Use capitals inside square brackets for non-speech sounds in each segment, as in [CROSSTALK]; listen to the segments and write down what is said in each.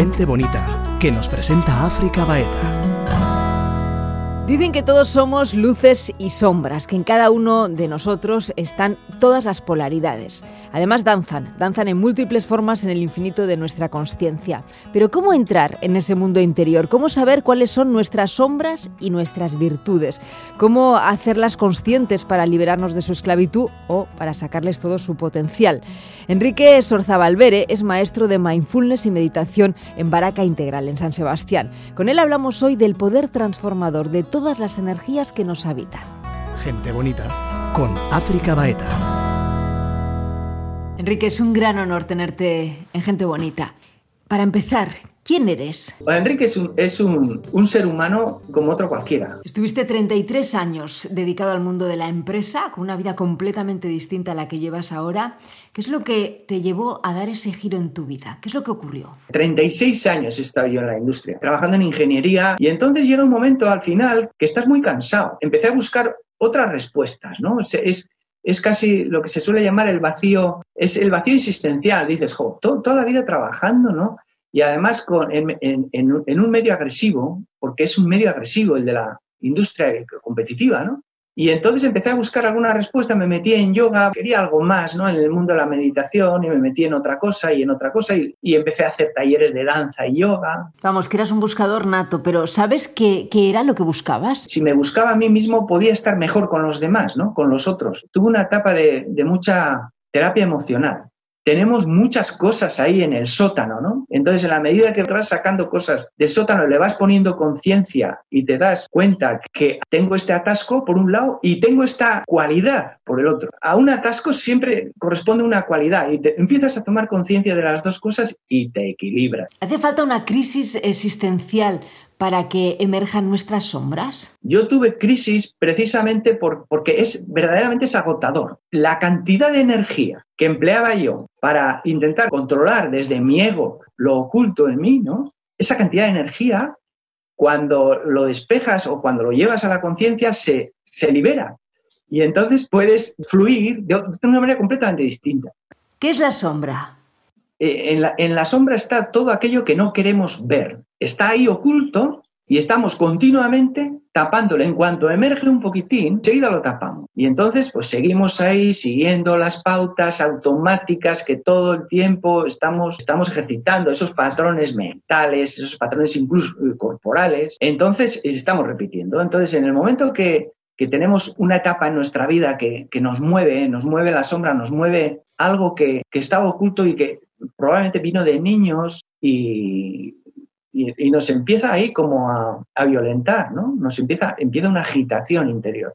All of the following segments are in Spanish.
Bonita, que nos presenta África Baeta. Dicen que todos somos luces y sombras, que en cada uno de nosotros están todas las polaridades. Además danzan, danzan en múltiples formas en el infinito de nuestra conciencia. Pero ¿cómo entrar en ese mundo interior? ¿Cómo saber cuáles son nuestras sombras y nuestras virtudes? ¿Cómo hacerlas conscientes para liberarnos de su esclavitud o para sacarles todo su potencial? Enrique Sorzabalbere es maestro de mindfulness y meditación en Baraca Integral, en San Sebastián. Con él hablamos hoy del poder transformador de todo todas las energías que nos habitan. Gente bonita con África Baeta. Enrique, es un gran honor tenerte en Gente Bonita. Para empezar, ¿Quién eres? Enrique es, un, es un, un, ser humano como otro cualquiera. Estuviste 33 años dedicado al mundo de la empresa, con una vida completamente distinta a la que llevas ahora. ¿Qué es lo que te llevó a dar ese giro en tu vida? ¿Qué es lo que ocurrió? 36 años he estado yo en la industria, trabajando en ingeniería, y entonces llega un momento al final que estás muy cansado. Empecé a buscar otras respuestas, ¿no? Es, es, es casi lo que se suele llamar el vacío, es el vacío existencial. Dices, jo, toda la vida trabajando, ¿no? Y además con, en, en, en, un medio agresivo, porque es un medio agresivo el de la industria competitiva, ¿no? Y entonces empecé a buscar alguna respuesta, me metí en yoga, quería algo más, ¿no? En el mundo de la meditación y me metí en otra cosa y en otra cosa y, y empecé a hacer talleres de danza y yoga. Vamos, que eras un buscador nato, pero ¿sabes qué, qué era lo que buscabas? Si me buscaba a mí mismo podía estar mejor con los demás, ¿no? Con los otros. Tuve una etapa de, de mucha terapia emocional tenemos muchas cosas ahí en el sótano, ¿no? Entonces, en la medida que vas sacando cosas del sótano, le vas poniendo conciencia y te das cuenta que tengo este atasco por un lado y tengo esta cualidad por el otro. A un atasco siempre corresponde una cualidad y empiezas a tomar conciencia de las dos cosas y te equilibras. Hace falta una crisis existencial para que emerjan nuestras sombras? Yo tuve crisis precisamente por, porque es verdaderamente es agotador. La cantidad de energía que empleaba yo para intentar controlar desde mi ego lo oculto en mí, ¿no? Esa cantidad de energía, cuando lo despejas o cuando lo llevas a la conciencia, se, se libera. Y entonces puedes fluir de una manera completamente distinta. ¿Qué es la sombra? Eh, en, la, en la sombra está todo aquello que no queremos ver. Está ahí oculto y estamos continuamente tapándolo. En cuanto emerge un poquitín, enseguida lo tapamos. Y entonces, pues seguimos ahí siguiendo las pautas automáticas que todo el tiempo estamos, estamos ejercitando, esos patrones mentales, esos patrones incluso corporales. Entonces, estamos repitiendo. Entonces, en el momento que, que tenemos una etapa en nuestra vida que, que, nos mueve, nos mueve la sombra, nos mueve algo que, que estaba oculto y que probablemente vino de niños y, y, nos empieza ahí como a, a, violentar, ¿no? Nos empieza, empieza una agitación interior.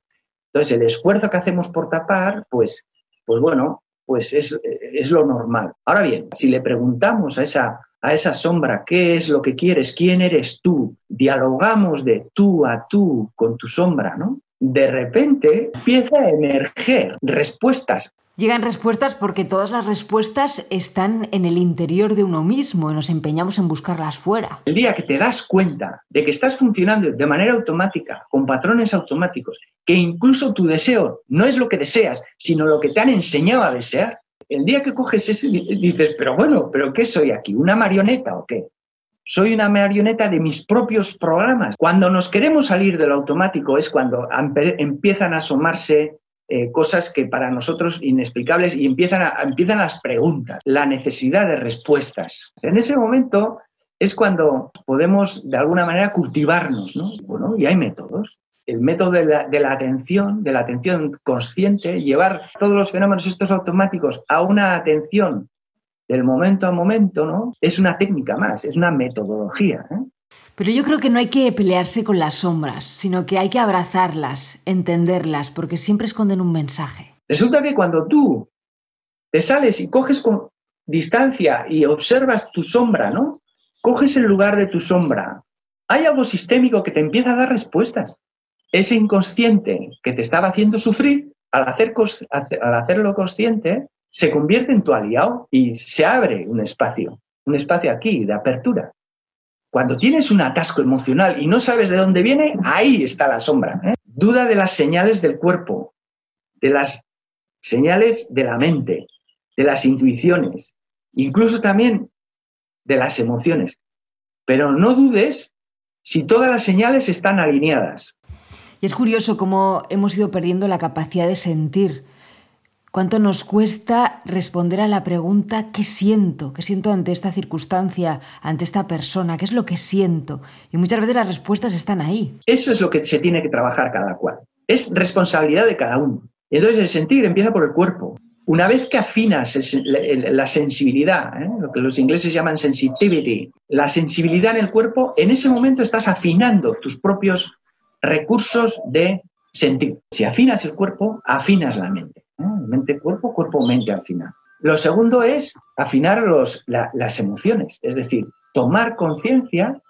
Entonces, el esfuerzo que hacemos por tapar, pues, pues bueno, pues es, es lo normal. Ahora bien, si le preguntamos a esa, a esa sombra qué es lo que quieres, quién eres tú, dialogamos de tú a tú con tu sombra, ¿no? De repente empieza a emerger respuestas Llegan respuestas porque todas las respuestas están en el interior de uno mismo y nos empeñamos en buscarlas fuera. El día que te das cuenta de que estás funcionando de manera automática, con patrones automáticos, que incluso tu deseo no es lo que deseas, sino lo que te han enseñado a desear, el día que coges ese dices, pero bueno, ¿pero qué soy aquí? ¿Una marioneta o qué? Soy una marioneta de mis propios programas. Cuando nos queremos salir del automático es cuando empiezan a asomarse eh, cosas que para nosotros inexplicables y empiezan, a, empiezan las preguntas, la necesidad de respuestas. En ese momento es cuando podemos de alguna manera cultivarnos, ¿no? Bueno, y hay métodos. El método de la, de la atención, de la atención consciente, llevar todos los fenómenos estos automáticos a una atención del momento a momento, ¿no? Es una técnica más, es una metodología. ¿eh? Pero yo creo que no hay que pelearse con las sombras, sino que hay que abrazarlas, entenderlas, porque siempre esconden un mensaje. Resulta que cuando tú te sales y coges con distancia y observas tu sombra, ¿no? Coges el lugar de tu sombra. Hay algo sistémico que te empieza a dar respuestas. Ese inconsciente que te estaba haciendo sufrir, al, hacer, al hacerlo consciente, se convierte en tu aliado y se abre un espacio, un espacio aquí de apertura. Cuando tienes un atasco emocional y no sabes de dónde viene, ahí está la sombra. ¿eh? Duda de las señales del cuerpo, de las señales de la mente, de las intuiciones, incluso también de las emociones. pero no dudes si todas las señales están alineadas. Y es curioso cómo hemos ido perdiendo la capacidad de sentir. ¿Cuánto nos cuesta responder a la pregunta ¿qué siento? ¿Qué siento ante esta circunstancia, ante esta persona? ¿Qué es lo que siento? Y muchas veces las respuestas están ahí. Eso es lo que se tiene que trabajar cada cual. Es responsabilidad de cada uno. Entonces el sentir empieza por el cuerpo. Una vez que afinas la sensibilidad, ¿eh? lo que los ingleses llaman sensitivity, la sensibilidad en el cuerpo, en ese momento estás afinando tus propios recursos de sentir. Si afinas el cuerpo, afinas la mente. Mente, cuerpo, cuerpo, mente al final. Lo segundo es afinar los, las emociones, es decir, tomar conciencia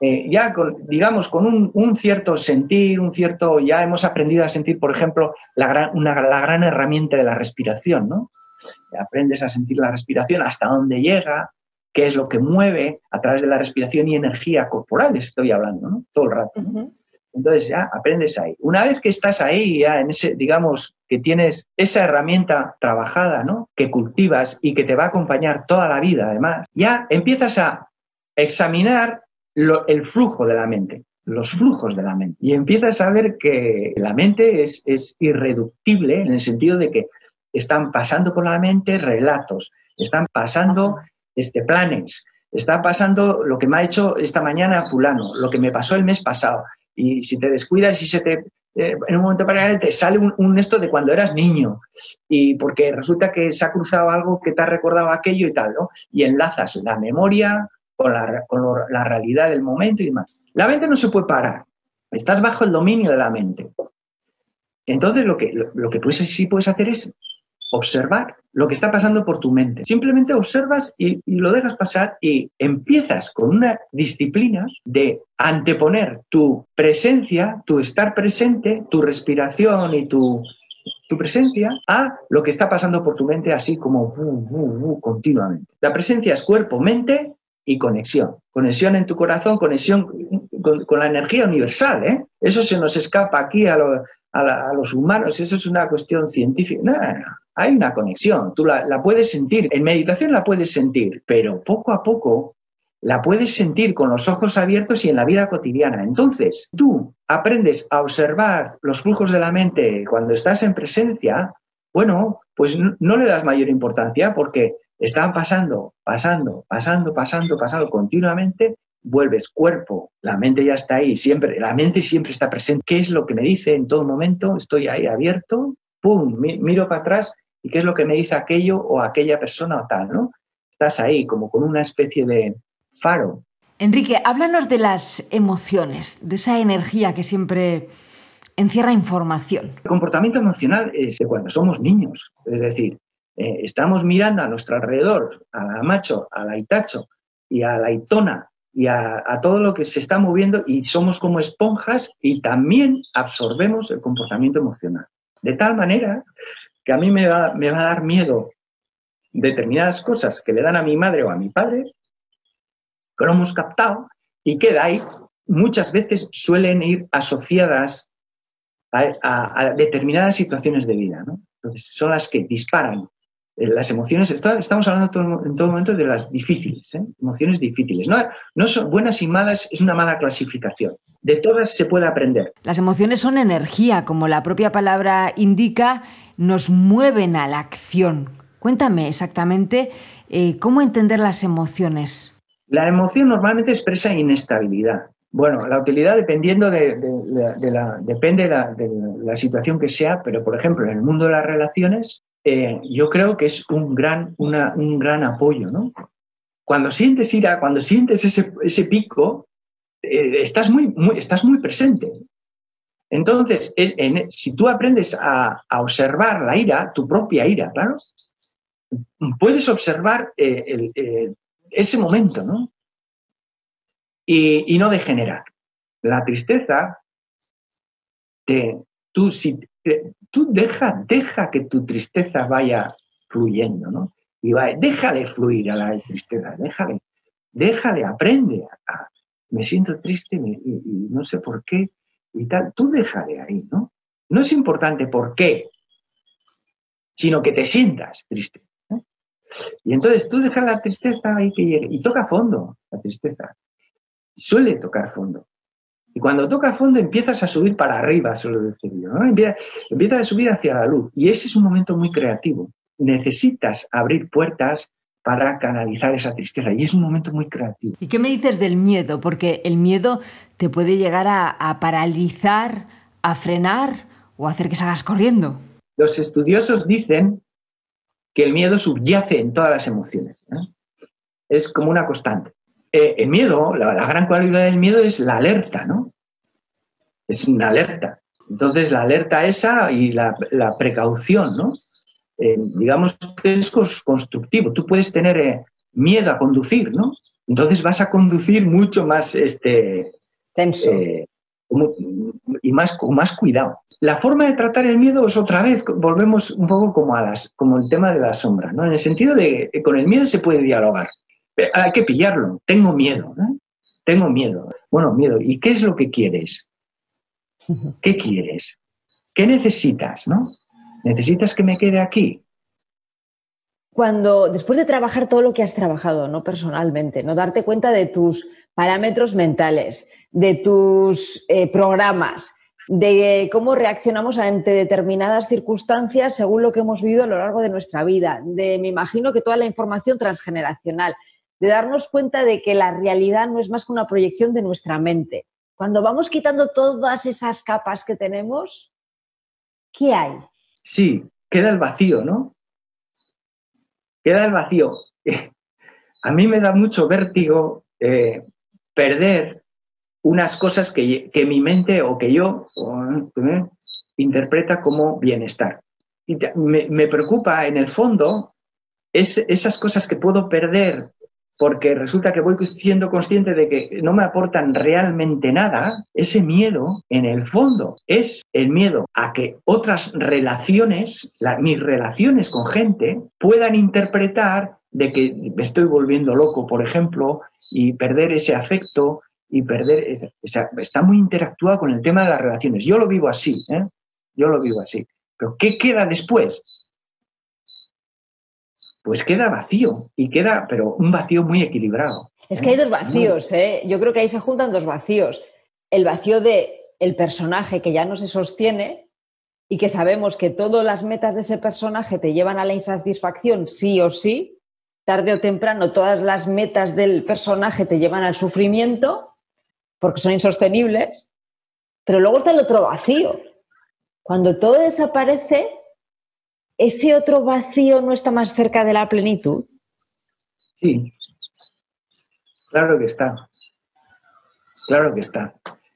eh, ya, digamos, con un, cierto sentir, un cierto, ya hemos aprendido a sentir, por ejemplo, la gran, una, la gran herramienta de la respiración, ¿no? Aprendes a sentir la respiración, hasta dónde llega, qué es lo que mueve a través de la respiración y energía corporal, estoy hablando, ¿no? Todo el rato. Entonces ya aprendes ahí. Una vez que estás ahí, ya en ese, digamos, que tienes esa herramienta trabajada, ¿no? Que cultivas y que te va a acompañar toda la vida, además, ya empiezas a examinar el flujo de la mente, los flujos de la mente. Y empiezas a ver que la mente es, irreductible en el sentido de que están pasando por la mente relatos, están pasando este, planes, está pasando lo que me ha hecho esta mañana fulano, lo que me pasó el mes pasado. Y si te descuidas y se te, eh, en un momento para te sale un, esto de cuando eras niño. Y porque resulta que se ha cruzado algo que te ha recordado aquello y tal, ¿no? Y enlazas la memoria con la, realidad del momento y demás. La mente no se puede parar, estás bajo el dominio de la mente. Entonces lo que, lo, que sí puedes hacer es observar lo que está pasando por tu mente. Simplemente observas y, lo dejas pasar y empiezas con una disciplina de anteponer tu presencia, tu estar presente, tu respiración y tu, tu presencia a lo que está pasando por tu mente así como continuamente. La presencia es cuerpo, mente y conexión. Conexión en tu corazón, conexión con, la energía universal. ¿eh? Eso se nos escapa aquí a, los humanos, eso es una cuestión científica. No, hay una conexión, tú la, la puedes sentir, en meditación la puedes sentir, pero poco a poco la puedes sentir con los ojos abiertos y en la vida cotidiana. Entonces, tú aprendes a observar los flujos de la mente cuando estás en presencia, bueno, pues no le das mayor importancia porque están pasando, pasando, pasando, pasando, pasando continuamente, vuelves cuerpo, la mente ya está ahí, siempre, la mente siempre está presente. ¿Qué es lo que me dice en todo momento? Estoy ahí abierto, pum, miro para atrás y qué es lo que me dice aquello o aquella persona o tal, ¿no? Estás ahí como con una especie de faro. Enrique, háblanos de las emociones, de esa energía que siempre encierra información. El comportamiento emocional es de cuando somos niños, es decir, eh, estamos mirando a nuestro alrededor, a la macho, a la itacho y a la itona y a, todo lo que se está moviendo y somos como esponjas y también absorbemos el comportamiento emocional. De tal manera que a mí me va, a dar miedo determinadas cosas que le dan a mi madre o a mi padre, que lo hemos captado y que de ahí muchas veces suelen ir asociadas a, determinadas situaciones de vida. Entonces, son las que disparan las emociones, estamos hablando en todo momento de las difíciles, ¿eh? emociones difíciles. No, no son buenas y malas, es una mala clasificación. De todas se puede aprender. Las emociones son energía, como la propia palabra indica, nos mueven a la acción. Cuéntame exactamente eh, cómo entender las emociones. La emoción normalmente expresa inestabilidad. Bueno, la utilidad dependiendo de, la, depende de la, situación que sea, pero por ejemplo, en el mundo de las relaciones, eh, yo creo que es un gran, un gran apoyo, ¿no? Cuando sientes ira, cuando sientes ese, pico, eh, estás, muy, estás muy presente. Entonces, si tú aprendes a, observar la ira, tu propia ira, claro, puedes observar eh, ese momento, ¿no? Y, y, no degenerar. La tristeza, te, tú si tú deja, deja que tu tristeza vaya fluyendo, ¿no? Y va, déjale fluir a la tristeza, déjale, déjale, aprende a, me siento triste y, no sé por qué y tal, tú déjale ahí, ¿no? No es importante por qué, sino que te sientas triste. Y entonces tú deja la tristeza ahí que llegue y toca fondo. la tristeza. Suele tocar fondo. Y cuando toca fondo empiezas a subir para arriba, suelo decir yo, ¿no? empiezas a subir hacia la luz. Y ese es un momento muy creativo. Necesitas abrir puertas para canalizar esa tristeza. Y es un momento muy creativo. ¿Y qué me dices del miedo? Porque el miedo te puede llegar a, paralizar, a frenar o hacer que salgas corriendo. Los estudiosos dicen que el miedo subyace en todas las emociones. Es como una constante. Eh, el miedo, la, gran cualidad del miedo es la alerta, ¿no? Es una alerta. Entonces, la alerta esa y la, precaución, ¿no? Eh, digamos que es constructivo. Tú puedes tener eh, miedo a conducir, ¿no? Entonces vas a conducir mucho más este, tenso y más con más cuidado. La forma de tratar el miedo es otra vez, volvemos un poco como a las, como el tema de la sombra, ¿no? En el sentido de que con el miedo se puede dialogar. Hay que pillarlo. Tengo miedo, Tengo miedo. Bueno, miedo. ¿Y qué es lo que quieres? [LAUGHS] ¿Qué quieres? ¿Qué necesitas, no? ¿Necesitas que me quede aquí? Cuando, después de trabajar todo lo que has trabajado, no personalmente, no darte cuenta de tus parámetros mentales, de tus eh, programas, de cómo reaccionamos ante determinadas circunstancias según lo que hemos vivido a lo largo de nuestra vida, de, me imagino que toda la información transgeneracional, de darnos cuenta de que la realidad no es más que una proyección de nuestra mente. Cuando vamos quitando todas esas capas que tenemos, ¿qué hay? Sí, queda el vacío, ¿no? Queda el vacío. [LAUGHS] A mí me da mucho vértigo eh, perder unas cosas que, mi mente o que yo eh, interpreta como bienestar. Y me, preocupa en el fondo es, esas cosas que puedo perder porque resulta que voy siendo consciente de que no me aportan realmente nada, ese miedo, en el fondo, es el miedo a que otras relaciones, mis relaciones con gente, puedan interpretar de que me estoy volviendo loco, por ejemplo, y perder ese afecto y perder, está muy interactuado con el tema de las relaciones. Yo lo vivo así, ¿eh? yo lo vivo así. Pero ¿qué queda después? Pues queda vacío y queda, pero un vacío muy equilibrado. Es que hay dos vacíos, ¿eh? Yo creo que ahí se juntan dos vacíos. El vacío de el personaje que ya no se sostiene y que sabemos que todas las metas de ese personaje te llevan a la insatisfacción sí o sí, tarde o temprano todas las metas del personaje te llevan al sufrimiento porque son insostenibles, pero luego está el otro vacío. Cuando todo desaparece, ¿ese otro vacío no está más cerca de la plenitud? Sí, claro que está. Claro que está.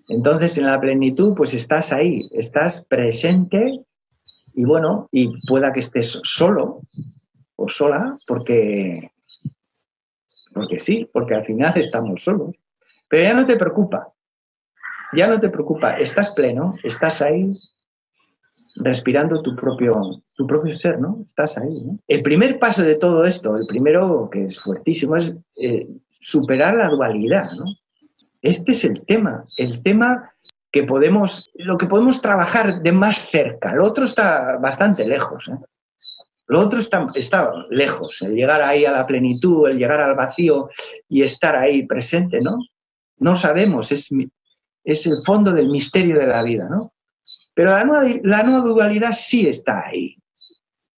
Entonces, en la plenitud, pues estás ahí, estás presente y bueno, y pueda que estés solo o sola, porque, porque sí, porque al final estamos solos. Pero ya no te preocupa, ya no te preocupa, estás pleno, estás ahí, respirando tu propio, tu propio ser, ¿no? Estás ahí, ¿no? El primer paso de todo esto, el primero que es fuertísimo, es eh, superar la dualidad, ¿no? Este es el tema, el tema que podemos, lo que podemos trabajar de más cerca. Lo otro está bastante lejos, ¿eh? Lo otro está, está lejos, el llegar ahí a la plenitud, el llegar al vacío y estar ahí presente, ¿no? No sabemos, es, es el fondo del misterio de la vida, ¿no? Pero la nueva, la nueva dualidad sí está ahí.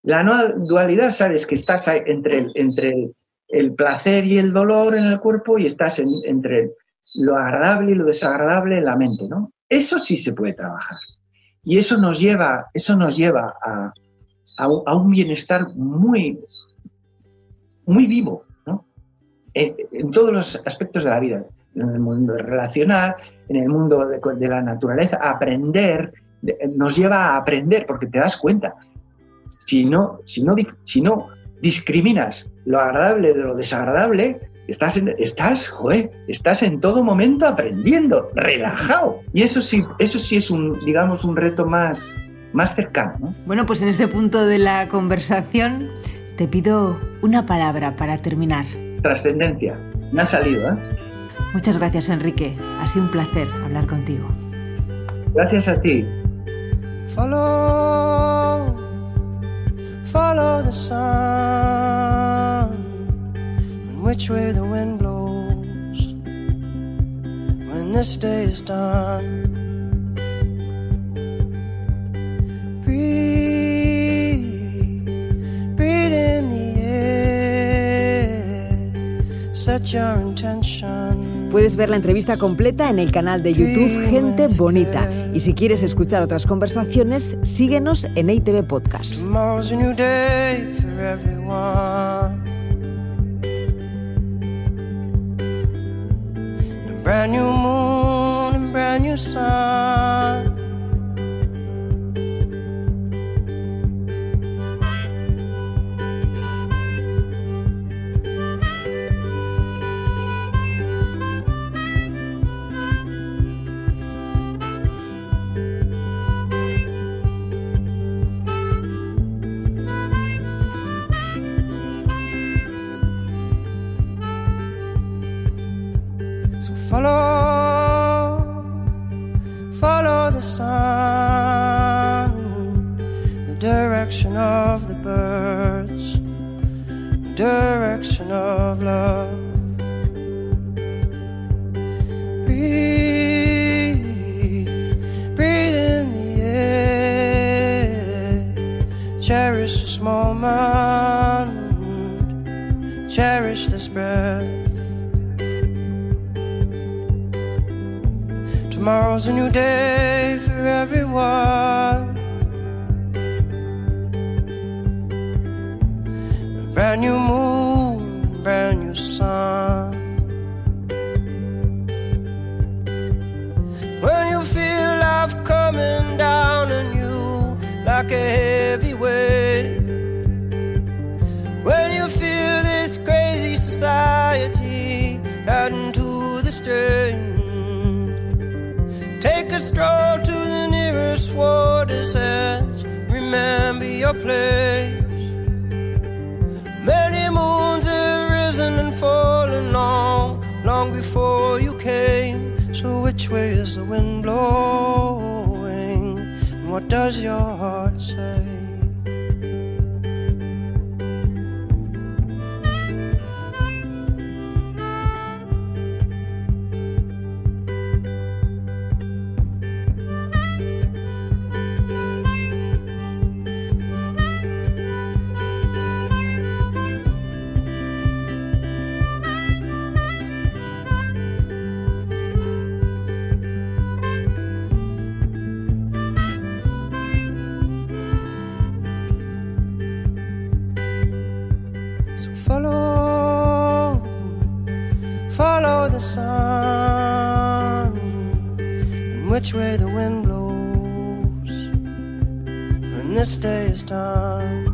La nueva dualidad, sabes que estás entre, el, entre el, placer y el dolor en el cuerpo y estás entre lo agradable y lo desagradable en la mente, ¿no? Eso sí se puede trabajar. Y eso nos lleva, eso nos lleva a, a, un bienestar muy, muy vivo, ¿no? En, en, todos los aspectos de la vida, en el mundo relacional, en el mundo de, de la naturaleza, aprender nos lleva a aprender, porque te das cuenta. Si no, si no, si no discriminas lo agradable de lo desagradable, estás en, estás, joder, estás en todo momento aprendiendo, relajado. Y eso sí, eso sí es un, digamos, un reto más, más cercano. Bueno, pues en este punto de la conversación te pido una palabra para terminar. Trascendencia. Me ha salido, ¿eh? Muchas gracias, Enrique. Ha sido un placer hablar contigo. Gracias a ti. Follow, follow the sun, and which way the wind blows, When this day is done. Breathe, breathe in the air. Set your intention. Puedes ver la entrevista completa en el canal de YouTube Gente Bonita. Y si quieres escuchar otras conversaciones, síguenos en ITV Podcast. So follow, follow the sun, the direction of the birds, the direction of love. Breathe, breathe in the air. Cherish this moment, cherish this breath. Tomorrow's a new day for everyone. Your place. Many moons have risen and fallen long, long before you came. So which way is the wind blowing? And what does your heart say? Way the wind blows when this day is done.